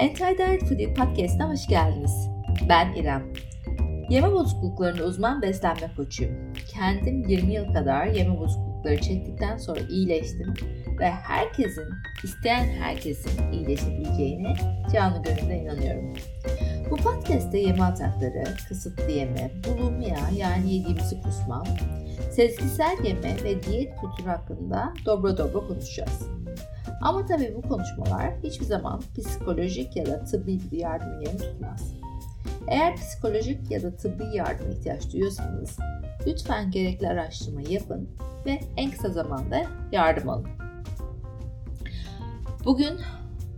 Anti-Diet Foodie Podcast'a hoş geldiniz. Ben İrem. Yeme bozukluklarında uzman beslenme koçuyum. Kendim 20 yıl kadar yeme bozuklukları çektikten sonra iyileştim ve herkesin, isteyen herkesin iyileşebileceğine canlı gönülden inanıyorum. Bu podcast'te yeme atakları, kısıtlı yeme, bulimia yani yediğimizi kusma, sezgisel yeme ve diyet kültürü hakkında dobra dobra konuşacağız. Ama tabii bu konuşmalar hiçbir zaman psikolojik ya da tıbbi bir yardım yerini tutmaz. Eğer psikolojik ya da tıbbi yardım ihtiyaç duyuyorsanız lütfen gerekli araştırmayı yapın ve en kısa zamanda yardım alın. Bugün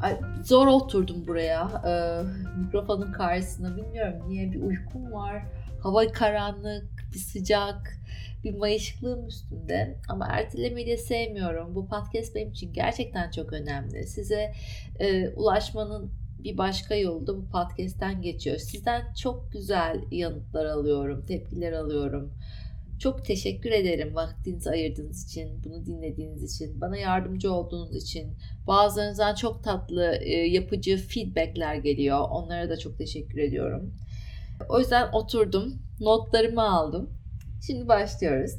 ay, zor oturdum buraya ee, mikrofonun karşısına bilmiyorum niye bir uykum var hava karanlık bir sıcak bir mayışıklığım üstünde ama ertelemeyi de sevmiyorum. Bu podcast benim için gerçekten çok önemli. Size e, ulaşmanın bir başka yolu da bu podcast'ten geçiyor. Sizden çok güzel yanıtlar alıyorum, tepkiler alıyorum. Çok teşekkür ederim vaktinizi ayırdığınız için, bunu dinlediğiniz için, bana yardımcı olduğunuz için. Bazılarınızdan çok tatlı, e, yapıcı feedbackler geliyor. Onlara da çok teşekkür ediyorum. O yüzden oturdum, notlarımı aldım Şimdi başlıyoruz.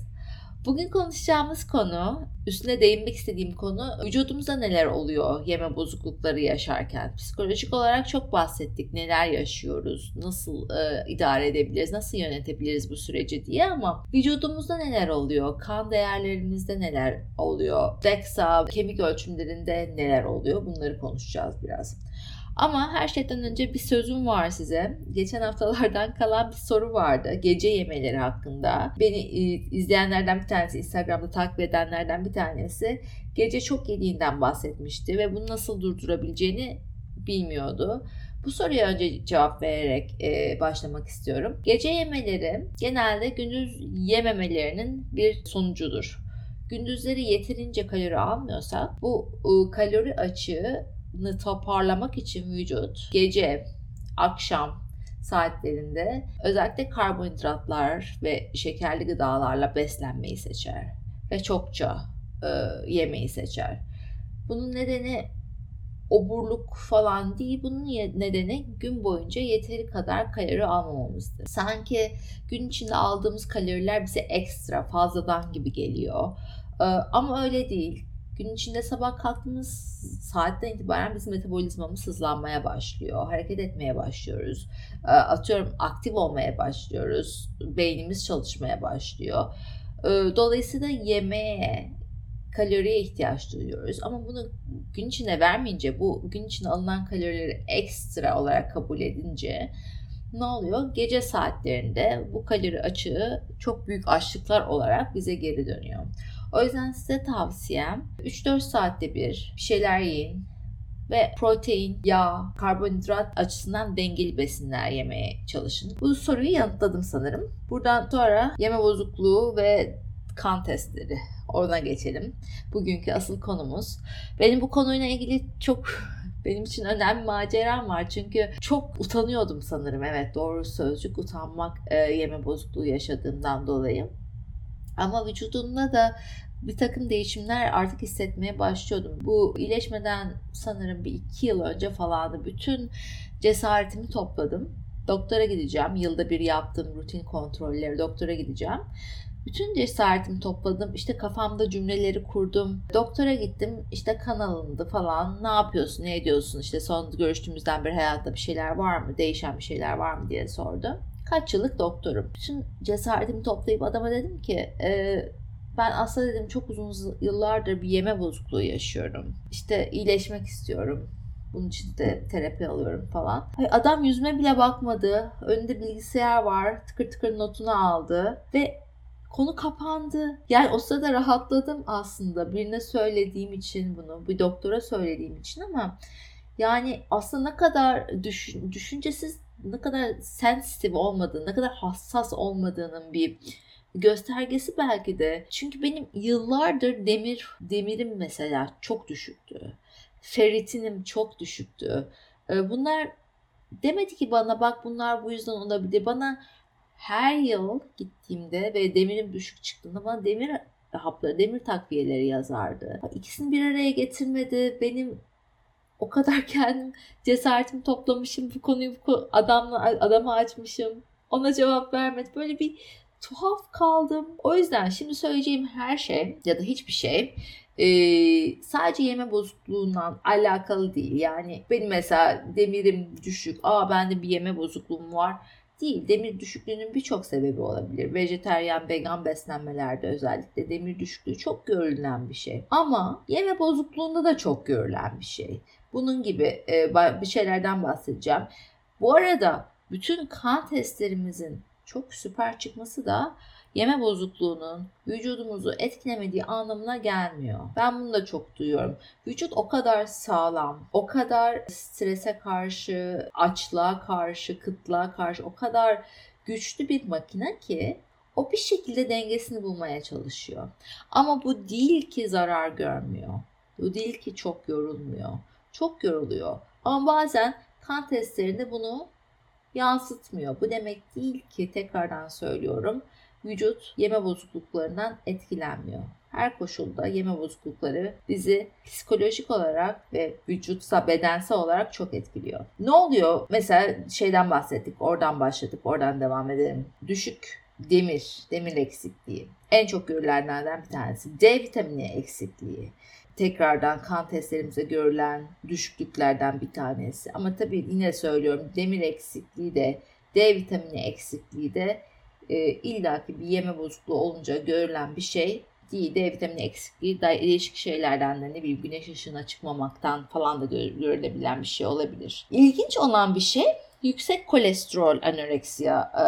Bugün konuşacağımız konu, üstüne değinmek istediğim konu vücudumuzda neler oluyor yeme bozuklukları yaşarken. Psikolojik olarak çok bahsettik. Neler yaşıyoruz, nasıl e, idare edebiliriz, nasıl yönetebiliriz bu süreci diye ama vücudumuzda neler oluyor, kan değerlerimizde neler oluyor, DEXA, kemik ölçümlerinde neler oluyor bunları konuşacağız biraz. Ama her şeyden önce bir sözüm var size. Geçen haftalardan kalan bir soru vardı. Gece yemeleri hakkında. Beni e, izleyenlerden bir tanesi, Instagram'da takip edenlerden bir tanesi gece çok yediğinden bahsetmişti ve bunu nasıl durdurabileceğini bilmiyordu. Bu soruya önce cevap vererek e, başlamak istiyorum. Gece yemeleri genelde gündüz yememelerinin bir sonucudur. Gündüzleri yeterince kalori almıyorsak bu e, kalori açığı toparlamak için vücut gece, akşam saatlerinde özellikle karbonhidratlar ve şekerli gıdalarla beslenmeyi seçer ve çokça e, yemeği seçer. Bunun nedeni oburluk falan değil. Bunun nedeni gün boyunca yeteri kadar kalori almamamızdır. Sanki gün içinde aldığımız kaloriler bize ekstra fazladan gibi geliyor. E, ama öyle değil gün içinde sabah kalktığımız saatten itibaren bizim metabolizmamız hızlanmaya başlıyor. Hareket etmeye başlıyoruz. Ee, atıyorum aktif olmaya başlıyoruz. Beynimiz çalışmaya başlıyor. Ee, dolayısıyla yemeğe, kaloriye ihtiyaç duyuyoruz. Ama bunu gün içinde vermeyince, bu gün içinde alınan kalorileri ekstra olarak kabul edince ne oluyor? Gece saatlerinde bu kalori açığı çok büyük açlıklar olarak bize geri dönüyor. O yüzden size tavsiyem 3-4 saatte bir şeyler yiyin ve protein, yağ, karbonhidrat açısından dengeli besinler yemeye çalışın. Bu soruyu yanıtladım sanırım. Buradan sonra yeme bozukluğu ve kan testleri. Ona geçelim. Bugünkü asıl konumuz. Benim bu konuyla ilgili çok benim için önemli maceram var. Çünkü çok utanıyordum sanırım. Evet doğru sözcük utanmak e, yeme bozukluğu yaşadığımdan dolayı. Ama vücudumda da bir takım değişimler artık hissetmeye başlıyordum. Bu iyileşmeden sanırım bir iki yıl önce falandı. Bütün cesaretimi topladım. Doktora gideceğim. Yılda bir yaptığım rutin kontrolleri doktora gideceğim. Bütün cesaretimi topladım. İşte kafamda cümleleri kurdum. Doktora gittim. İşte kan alındı falan. Ne yapıyorsun? Ne ediyorsun? İşte son görüştüğümüzden beri hayatta bir şeyler var mı? Değişen bir şeyler var mı diye sordu. Kaç yıllık doktorum. Bütün cesaretimi toplayıp adama dedim ki e, ben aslında dedim çok uzun yıllardır bir yeme bozukluğu yaşıyorum. İşte iyileşmek istiyorum. Bunun için de terapi alıyorum falan. Adam yüzüme bile bakmadı. Önünde bilgisayar var. Tıkır tıkır notunu aldı. Ve konu kapandı. Yani o sırada rahatladım aslında. Birine söylediğim için bunu. Bir doktora söylediğim için ama yani aslında ne kadar düşün, düşüncesiz ne kadar sensitif olmadığını, ne kadar hassas olmadığının bir göstergesi belki de. Çünkü benim yıllardır demir demirim mesela çok düşüktü. Ferritinim çok düşüktü. Ee, bunlar demedi ki bana bak bunlar bu yüzden olabilir. Bana her yıl gittiğimde ve demirim düşük çıktığında bana demir hapları, demir takviyeleri yazardı. İkisini bir araya getirmedi. Benim o kadar kendim cesaretimi toplamışım bu konuyu bu adamla adama açmışım. Ona cevap vermedi. Böyle bir tuhaf kaldım. O yüzden şimdi söyleyeceğim her şey ya da hiçbir şey e, sadece yeme bozukluğundan alakalı değil. Yani benim mesela demirim düşük. Aa bende bir yeme bozukluğum var değil. Demir düşüklüğünün birçok sebebi olabilir. Vejeteryan, vegan beslenmelerde özellikle demir düşüklüğü çok görülen bir şey. Ama yeme bozukluğunda da çok görülen bir şey. Bunun gibi e, bir şeylerden bahsedeceğim. Bu arada bütün kan testlerimizin çok süper çıkması da yeme bozukluğunun vücudumuzu etkilemediği anlamına gelmiyor. Ben bunu da çok duyuyorum. Vücut o kadar sağlam, o kadar strese karşı, açlığa karşı, kıtlığa karşı o kadar güçlü bir makine ki o bir şekilde dengesini bulmaya çalışıyor. Ama bu değil ki zarar görmüyor. Bu değil ki çok yorulmuyor. Çok yoruluyor. Ama bazen kan testlerinde bunu yansıtmıyor. Bu demek değil ki tekrardan söylüyorum vücut yeme bozukluklarından etkilenmiyor. Her koşulda yeme bozuklukları bizi psikolojik olarak ve vücutsa bedensel olarak çok etkiliyor. Ne oluyor? Mesela şeyden bahsettik, oradan başladık, oradan devam edelim. Düşük demir, demir eksikliği. En çok görülenlerden bir tanesi. D vitamini eksikliği tekrardan kan testlerimize görülen düşüklüklerden bir tanesi. Ama tabii yine söylüyorum demir eksikliği de D vitamini eksikliği de e, illaki bir yeme bozukluğu olunca görülen bir şey değil. D vitamini eksikliği değişik şeylerden de ne bileyim güneş ışığına çıkmamaktan falan da görülebilen bir şey olabilir. İlginç olan bir şey yüksek kolesterol anoreksiya e,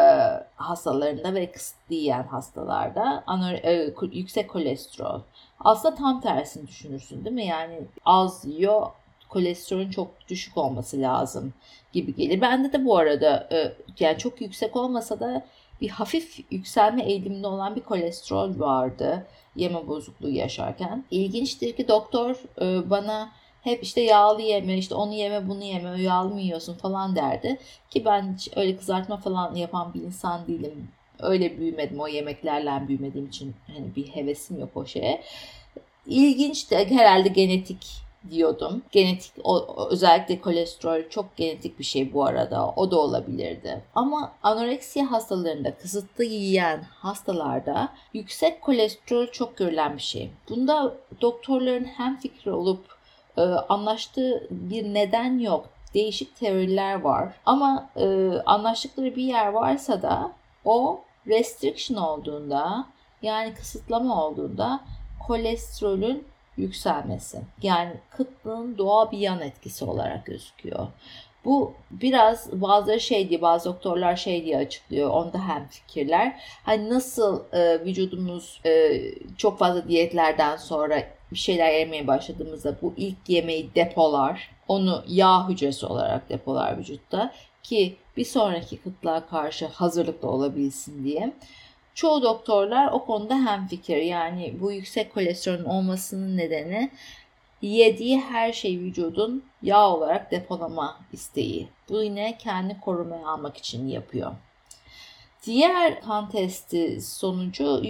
hastalarında ve kısıtlı yiyen hastalarda anor, e, yüksek kolesterol. Aslında tam tersini düşünürsün değil mi? Yani az yiyor kolesterolün çok düşük olması lazım gibi gelir. Bende de bu arada e, yani çok yüksek olmasa da bir hafif yükselme eğiliminde olan bir kolesterol vardı yeme bozukluğu yaşarken. İlginçtir ki doktor e, bana hep işte yağlı yeme, işte onu yeme, bunu yeme, yağlı mı yiyorsun falan derdi. Ki ben hiç öyle kızartma falan yapan bir insan değilim. Öyle büyümedim, o yemeklerle büyümediğim için hani bir hevesim yok o şeye. İlginç de herhalde genetik diyordum. Genetik o, özellikle kolesterol çok genetik bir şey bu arada. O da olabilirdi. Ama anoreksiya hastalarında kısıtlı yiyen hastalarda yüksek kolesterol çok görülen bir şey. Bunda doktorların hem fikri olup e, anlaştığı bir neden yok. Değişik teoriler var. Ama e, anlaştıkları bir yer varsa da o restriction olduğunda yani kısıtlama olduğunda kolesterolün yükselmesi. Yani kıtlığın doğal bir yan etkisi olarak gözüküyor. Bu biraz bazıları şey diye bazı doktorlar şey diye açıklıyor. Onda hem fikirler. Hani nasıl e, vücudumuz e, çok fazla diyetlerden sonra bir şeyler yemeye başladığımızda bu ilk yemeği depolar. Onu yağ hücresi olarak depolar vücutta ki bir sonraki kıtlığa karşı hazırlıklı olabilsin diye. Çoğu doktorlar o konuda hemfikir. Yani bu yüksek kolesterolün olmasının nedeni yediği her şey vücudun yağ olarak depolama isteği. Bu yine kendi korumaya almak için yapıyor. Diğer kan testi sonucu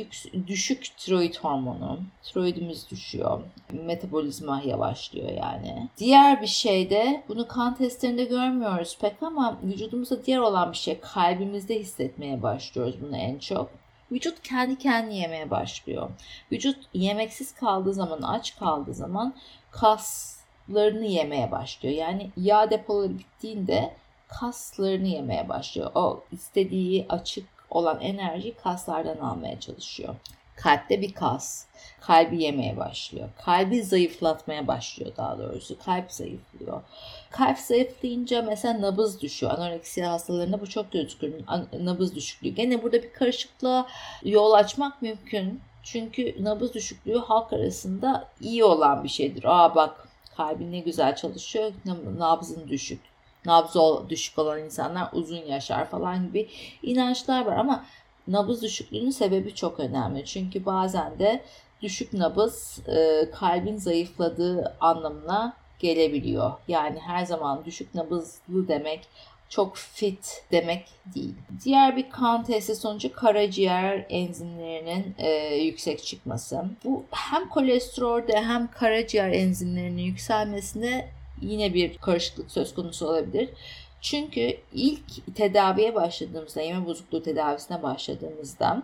düşük tiroid hormonu. Tiroidimiz düşüyor. Metabolizma yavaşlıyor yani. Diğer bir şey de bunu kan testlerinde görmüyoruz pek ama vücudumuzda diğer olan bir şey kalbimizde hissetmeye başlıyoruz bunu en çok. Vücut kendi kendine yemeye başlıyor. Vücut yemeksiz kaldığı zaman, aç kaldığı zaman kaslarını yemeye başlıyor. Yani yağ depoları bittiğinde kaslarını yemeye başlıyor. O istediği açık olan enerji kaslardan almaya çalışıyor. Kalpte bir kas. Kalbi yemeye başlıyor. Kalbi zayıflatmaya başlıyor daha doğrusu. Kalp zayıflıyor. Kalp zayıflayınca mesela nabız düşüyor. Anoreksiya hastalarında bu çok gözükür. Nabız düşüklüğü. Gene burada bir karışıklığa yol açmak mümkün. Çünkü nabız düşüklüğü halk arasında iyi olan bir şeydir. Aa bak kalbin ne güzel çalışıyor, nabzın düşük. Nabzı düşük olan insanlar uzun yaşar falan gibi inançlar var ama nabız düşüklüğünün sebebi çok önemli. Çünkü bazen de düşük nabız e, kalbin zayıfladığı anlamına gelebiliyor. Yani her zaman düşük nabızlı demek çok fit demek değil. Diğer bir kan testi sonucu karaciğer enzimlerinin e, yüksek çıkması. Bu hem kolesterolde hem karaciğer enzimlerinin yükselmesine yine bir karışıklık söz konusu olabilir. Çünkü ilk tedaviye başladığımızda, yeme bozukluğu tedavisine başladığımızda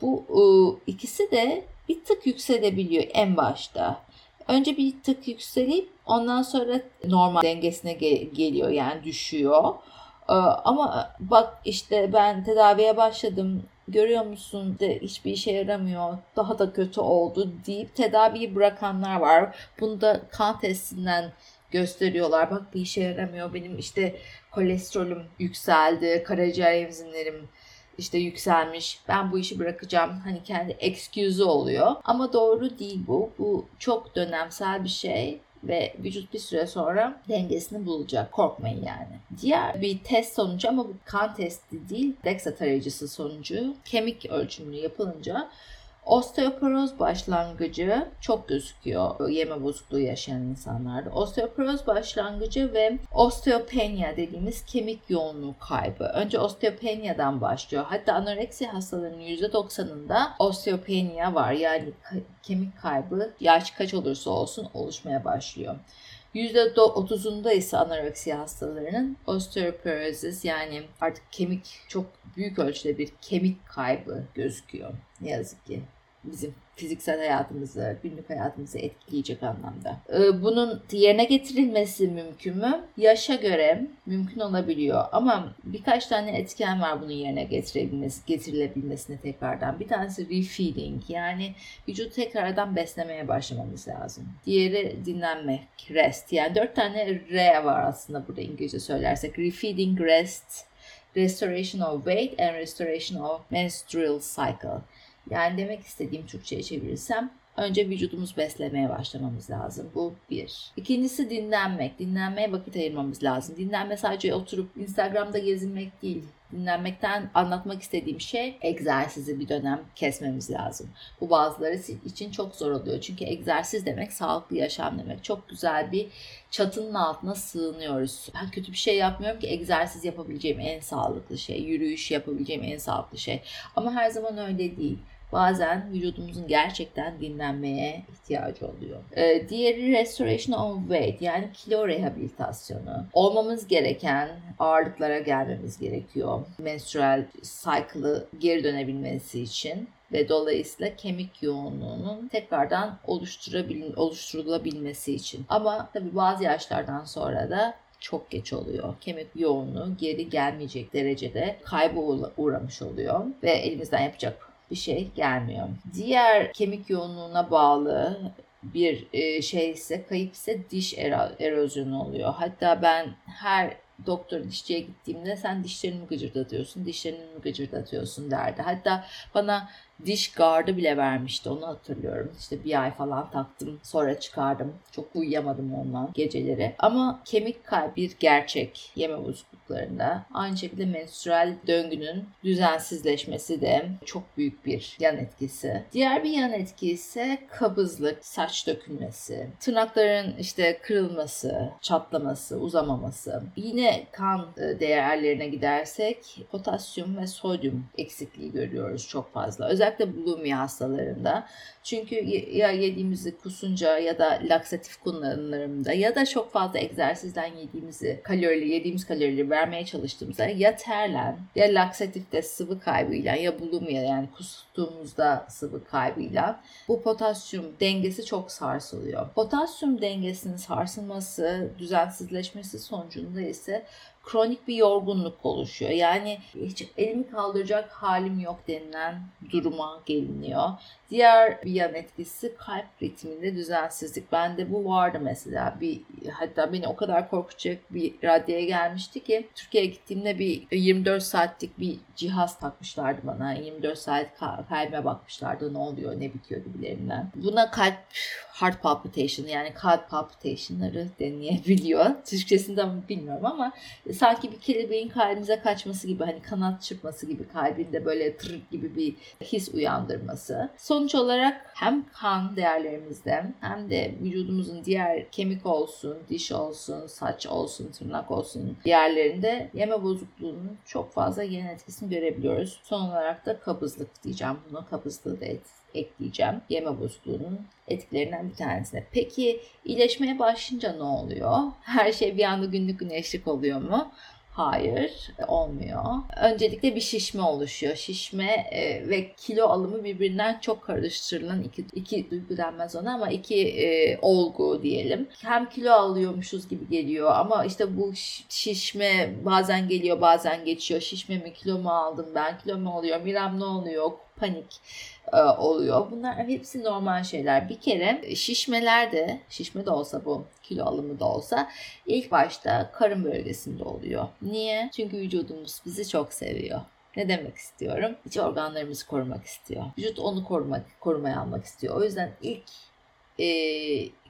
bu ıı, ikisi de bir tık yükselebiliyor en başta. Önce bir tık yükselip ondan sonra normal dengesine geliyor yani düşüyor. Ee, ama bak işte ben tedaviye başladım görüyor musun de hiçbir işe yaramıyor daha da kötü oldu deyip tedaviyi bırakanlar var. Bunu da kan testinden gösteriyorlar. Bak bir işe yaramıyor benim işte kolesterolüm yükseldi, karaciğer enzimlerim işte yükselmiş. Ben bu işi bırakacağım. Hani kendi excuse oluyor. Ama doğru değil bu. Bu çok dönemsel bir şey ve vücut bir süre sonra dengesini bulacak. Korkmayın yani. Diğer bir test sonucu ama bu kan testi değil, DEXA tarayıcısı sonucu kemik ölçümü yapılınca Osteoporoz başlangıcı çok gözüküyor yeme bozukluğu yaşayan insanlarda. Osteoporoz başlangıcı ve osteopenia dediğimiz kemik yoğunluğu kaybı. Önce osteopenia'dan başlıyor. Hatta anoreksiya hastalarının %90'ında osteopenia var. Yani kemik kaybı yaş kaç olursa olsun oluşmaya başlıyor. %30'unda ise anoreksiya hastalarının osteoporozis yani artık kemik çok büyük ölçüde bir kemik kaybı gözüküyor. Ne yazık ki bizim fiziksel hayatımızı, günlük hayatımızı etkileyecek anlamda. Ee, bunun yerine getirilmesi mümkün mü? Yaşa göre mümkün olabiliyor ama birkaç tane etken var bunun yerine getirebilmesi, getirilebilmesine tekrardan. Bir tanesi refeeding yani vücut tekrardan beslemeye başlamamız lazım. Diğeri dinlenmek, rest. Yani dört tane R var aslında burada İngilizce söylersek. Refeeding, rest, restoration of weight and restoration of menstrual cycle. Yani demek istediğim Türkçe'ye çevirirsem önce vücudumuz beslemeye başlamamız lazım. Bu bir. İkincisi dinlenmek. Dinlenmeye vakit ayırmamız lazım. Dinlenme sadece oturup Instagram'da gezinmek değil. Dinlenmekten anlatmak istediğim şey egzersizi bir dönem kesmemiz lazım. Bu bazıları için çok zor oluyor. Çünkü egzersiz demek sağlıklı yaşam demek. Çok güzel bir çatının altına sığınıyoruz. Ben kötü bir şey yapmıyorum ki egzersiz yapabileceğim en sağlıklı şey. Yürüyüş yapabileceğim en sağlıklı şey. Ama her zaman öyle değil bazen vücudumuzun gerçekten dinlenmeye ihtiyacı oluyor. Ee, diğeri restoration of weight yani kilo rehabilitasyonu. Olmamız gereken ağırlıklara gelmemiz gerekiyor. Menstrual cycle'ı geri dönebilmesi için ve dolayısıyla kemik yoğunluğunun tekrardan oluşturulabilmesi için. Ama tabi bazı yaşlardan sonra da çok geç oluyor. Kemik yoğunluğu geri gelmeyecek derecede kayba uğramış oluyor ve elimizden yapacak bir şey gelmiyor. Diğer kemik yoğunluğuna bağlı bir e, şey ise kayıp ise diş erozyonu oluyor. Hatta ben her doktor dişçiye gittiğimde sen dişlerini mi gıcırdatıyorsun, dişlerini mi gıcırdatıyorsun derdi. Hatta bana diş gardı bile vermişti onu hatırlıyorum. İşte bir ay falan taktım sonra çıkardım. Çok uyuyamadım ondan geceleri. Ama kemik kalp bir gerçek yeme bozukluklarında. Aynı şekilde menstrual döngünün düzensizleşmesi de çok büyük bir yan etkisi. Diğer bir yan etki ise kabızlık, saç dökülmesi, tırnakların işte kırılması, çatlaması, uzamaması. Yine kan e, değerlerine gidersek potasyum ve sodyum eksikliği görüyoruz çok fazla. Özellikle bulimia hastalarında. Çünkü ya yediğimizi kusunca ya da laksatif kullanımlarında ya da çok fazla egzersizden yediğimizi kalorili yediğimiz kalorileri vermeye çalıştığımızda ya terlen ya laksatifte sıvı kaybıyla ya bulimia yani kustuğumuzda sıvı kaybıyla bu potasyum dengesi çok sarsılıyor. Potasyum dengesinin sarsılması, düzensizleşmesi sonucunda ise kronik bir yorgunluk oluşuyor. Yani hiç elimi kaldıracak halim yok denilen duruma geliniyor. Diğer bir yan etkisi kalp ritminde düzensizlik. Bende bu vardı mesela. Bir hatta beni o kadar korkutacak bir raddeye gelmişti ki Türkiye'ye gittiğimde bir 24 saatlik bir cihaz takmışlardı bana. 24 saat kalbime bakmışlardı. Ne oluyor, ne bitiyor gibilerinden. Buna kalp heart palpitation yani kalp palpitationları deneyebiliyor. Türkçesinde bilmiyorum ama sanki bir kelebeğin kalbimize kaçması gibi hani kanat çırpması gibi kalbinde böyle tır gibi bir his uyandırması. Sonuç olarak hem kan değerlerimizde hem de vücudumuzun diğer kemik olsun, diş olsun, saç olsun, tırnak olsun yerlerinde yeme bozukluğunun çok fazla yan etkisini görebiliyoruz. Son olarak da kabızlık diyeceğim. Bunu kabızlığı da et, ekleyeceğim. Yeme bozukluğunun etkilerinden bir tanesine. Peki iyileşmeye başlayınca ne oluyor? Her şey bir anda günlük güneşlik oluyor mu? Hayır, olmuyor. Öncelikle bir şişme oluşuyor. Şişme e, ve kilo alımı birbirinden çok karıştırılan iki, iki duygu denmez ona ama iki e, olgu diyelim. Hem kilo alıyormuşuz gibi geliyor ama işte bu şişme bazen geliyor bazen geçiyor. Şişme mi kilo mu aldım ben kilo mu oluyor Miram ne oluyor panik e, oluyor. Bunlar hepsi normal şeyler. Bir kere şişmeler de, şişme de olsa bu, kilo alımı da olsa ilk başta karın bölgesinde oluyor. Niye? Çünkü vücudumuz bizi çok seviyor. Ne demek istiyorum? İç organlarımızı korumak istiyor. Vücut onu korumak, korumaya almak istiyor. O yüzden ilk e,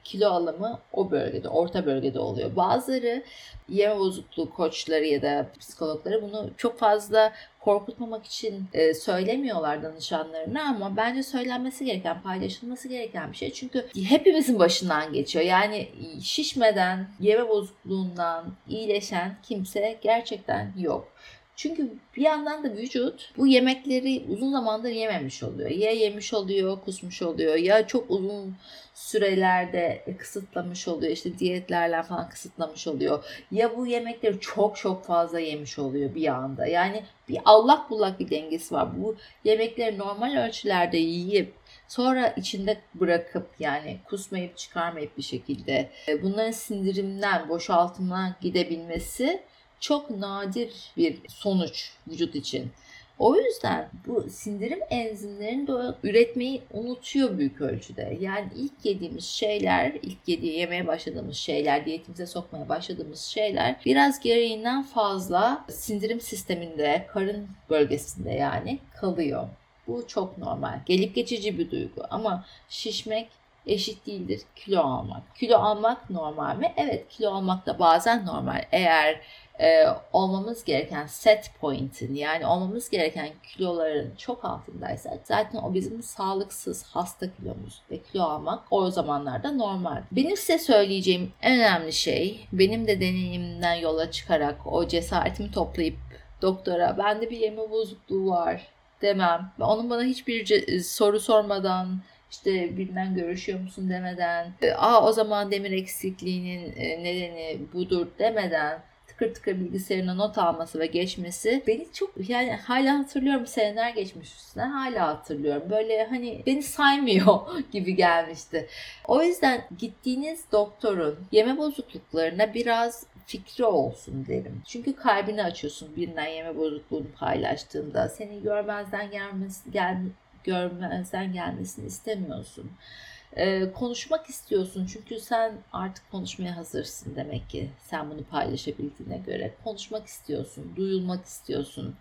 kilo alımı o bölgede, orta bölgede oluyor. Bazıları yeme bozukluğu koçları ya da psikologları bunu çok fazla korkutmamak için e, söylemiyorlar danışanlarına ama bence söylenmesi gereken, paylaşılması gereken bir şey. Çünkü hepimizin başından geçiyor. Yani şişmeden, yeme bozukluğundan iyileşen kimse gerçekten yok. Çünkü bir yandan da vücut bu yemekleri uzun zamandır yememiş oluyor. Ya yemiş oluyor, kusmuş oluyor ya çok uzun sürelerde kısıtlamış oluyor. İşte diyetlerle falan kısıtlamış oluyor. Ya bu yemekleri çok çok fazla yemiş oluyor bir anda. Yani bir allak bullak bir dengesi var. Bu yemekleri normal ölçülerde yiyip sonra içinde bırakıp yani kusmayıp çıkarmayıp bir şekilde e, bunların sindirimden, boşaltımdan gidebilmesi çok nadir bir sonuç vücut için. O yüzden bu sindirim enzimlerini de üretmeyi unutuyor büyük ölçüde. Yani ilk yediğimiz şeyler, ilk yediği yemeye başladığımız şeyler, diyetimize sokmaya başladığımız şeyler biraz gereğinden fazla sindirim sisteminde, karın bölgesinde yani kalıyor. Bu çok normal. Gelip geçici bir duygu ama şişmek eşit değildir kilo almak. Kilo almak normal mi? Evet kilo almak da bazen normal. Eğer e, olmamız gereken set point'in yani olmamız gereken kiloların çok altındaysa zaten o bizim sağlıksız hasta kilomuz ve kilo almak o zamanlarda normal. Benim size söyleyeceğim en önemli şey benim de deneyimimden yola çıkarak o cesaretimi toplayıp doktora bende bir yeme bozukluğu var demem. Ve onun bana hiçbir soru sormadan işte birinden görüşüyor musun demeden, aa o zaman demir eksikliğinin e, nedeni budur demeden tıkır tıkır bilgisayarına not alması ve geçmesi beni çok yani hala hatırlıyorum seneler geçmiş üstüne hala hatırlıyorum. Böyle hani beni saymıyor gibi gelmişti. O yüzden gittiğiniz doktorun yeme bozukluklarına biraz fikri olsun derim. Çünkü kalbini açıyorsun birinden yeme bozukluğunu paylaştığında. Seni görmezden gelmesi, gel, görmezden gelmesini istemiyorsun. Ee, konuşmak istiyorsun çünkü sen artık konuşmaya hazırsın demek ki sen bunu paylaşabildiğine göre konuşmak istiyorsun, duyulmak istiyorsun,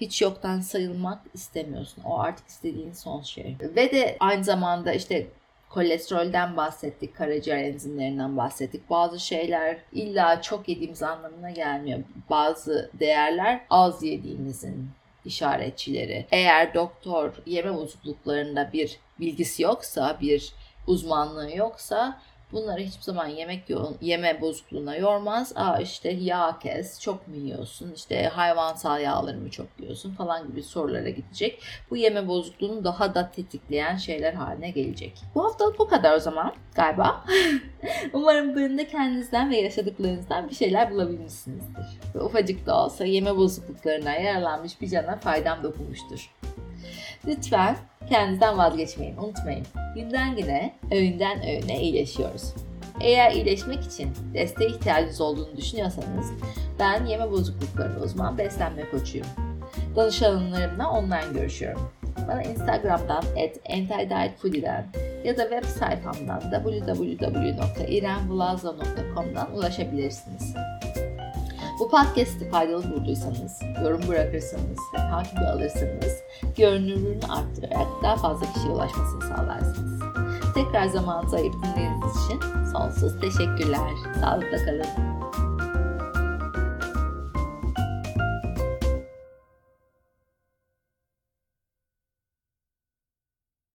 hiç yoktan sayılmak istemiyorsun. O artık istediğin son şey. Ve de aynı zamanda işte kolesterolden bahsettik, karaciğer enzimlerinden bahsettik. Bazı şeyler illa çok yediğimiz anlamına gelmiyor. Bazı değerler az yediğimizin işaretçileri. Eğer doktor yeme bozukluklarında bir bilgisi yoksa, bir uzmanlığı yoksa bunları hiçbir zaman yemek yeme bozukluğuna yormaz. Aa işte yağ kes, çok mu yiyorsun? İşte hayvansal yağları mı çok yiyorsun falan gibi sorulara gidecek. Bu yeme bozukluğunu daha da tetikleyen şeyler haline gelecek. Bu haftalık bu kadar o zaman galiba. Umarım bölümde kendinizden ve yaşadıklarınızdan bir şeyler bulabilmişsinizdir. Ve ufacık da olsa yeme bozukluklarına yaralanmış bir cana faydam dokunmuştur. Lütfen kendinizden vazgeçmeyin, unutmayın. Günden güne, öğünden öğüne iyileşiyoruz. Eğer iyileşmek için desteğe ihtiyacınız olduğunu düşünüyorsanız ben yeme bozuklukları uzman beslenme koçuyum. Danışanlarımla online görüşüyorum. Bana Instagram'dan @antidietfoodie'den ya da web sayfamdan www.iremvlazo.com'dan ulaşabilirsiniz. Bu podcast'i faydalı bulduysanız, yorum bırakırsanız ve takibi alırsanız görünürlüğünü arttırarak daha fazla kişiye ulaşmasını sağlarsınız. Tekrar zamanınızı ayırıp dinlediğiniz için sonsuz teşekkürler. Sağlıkla kalın.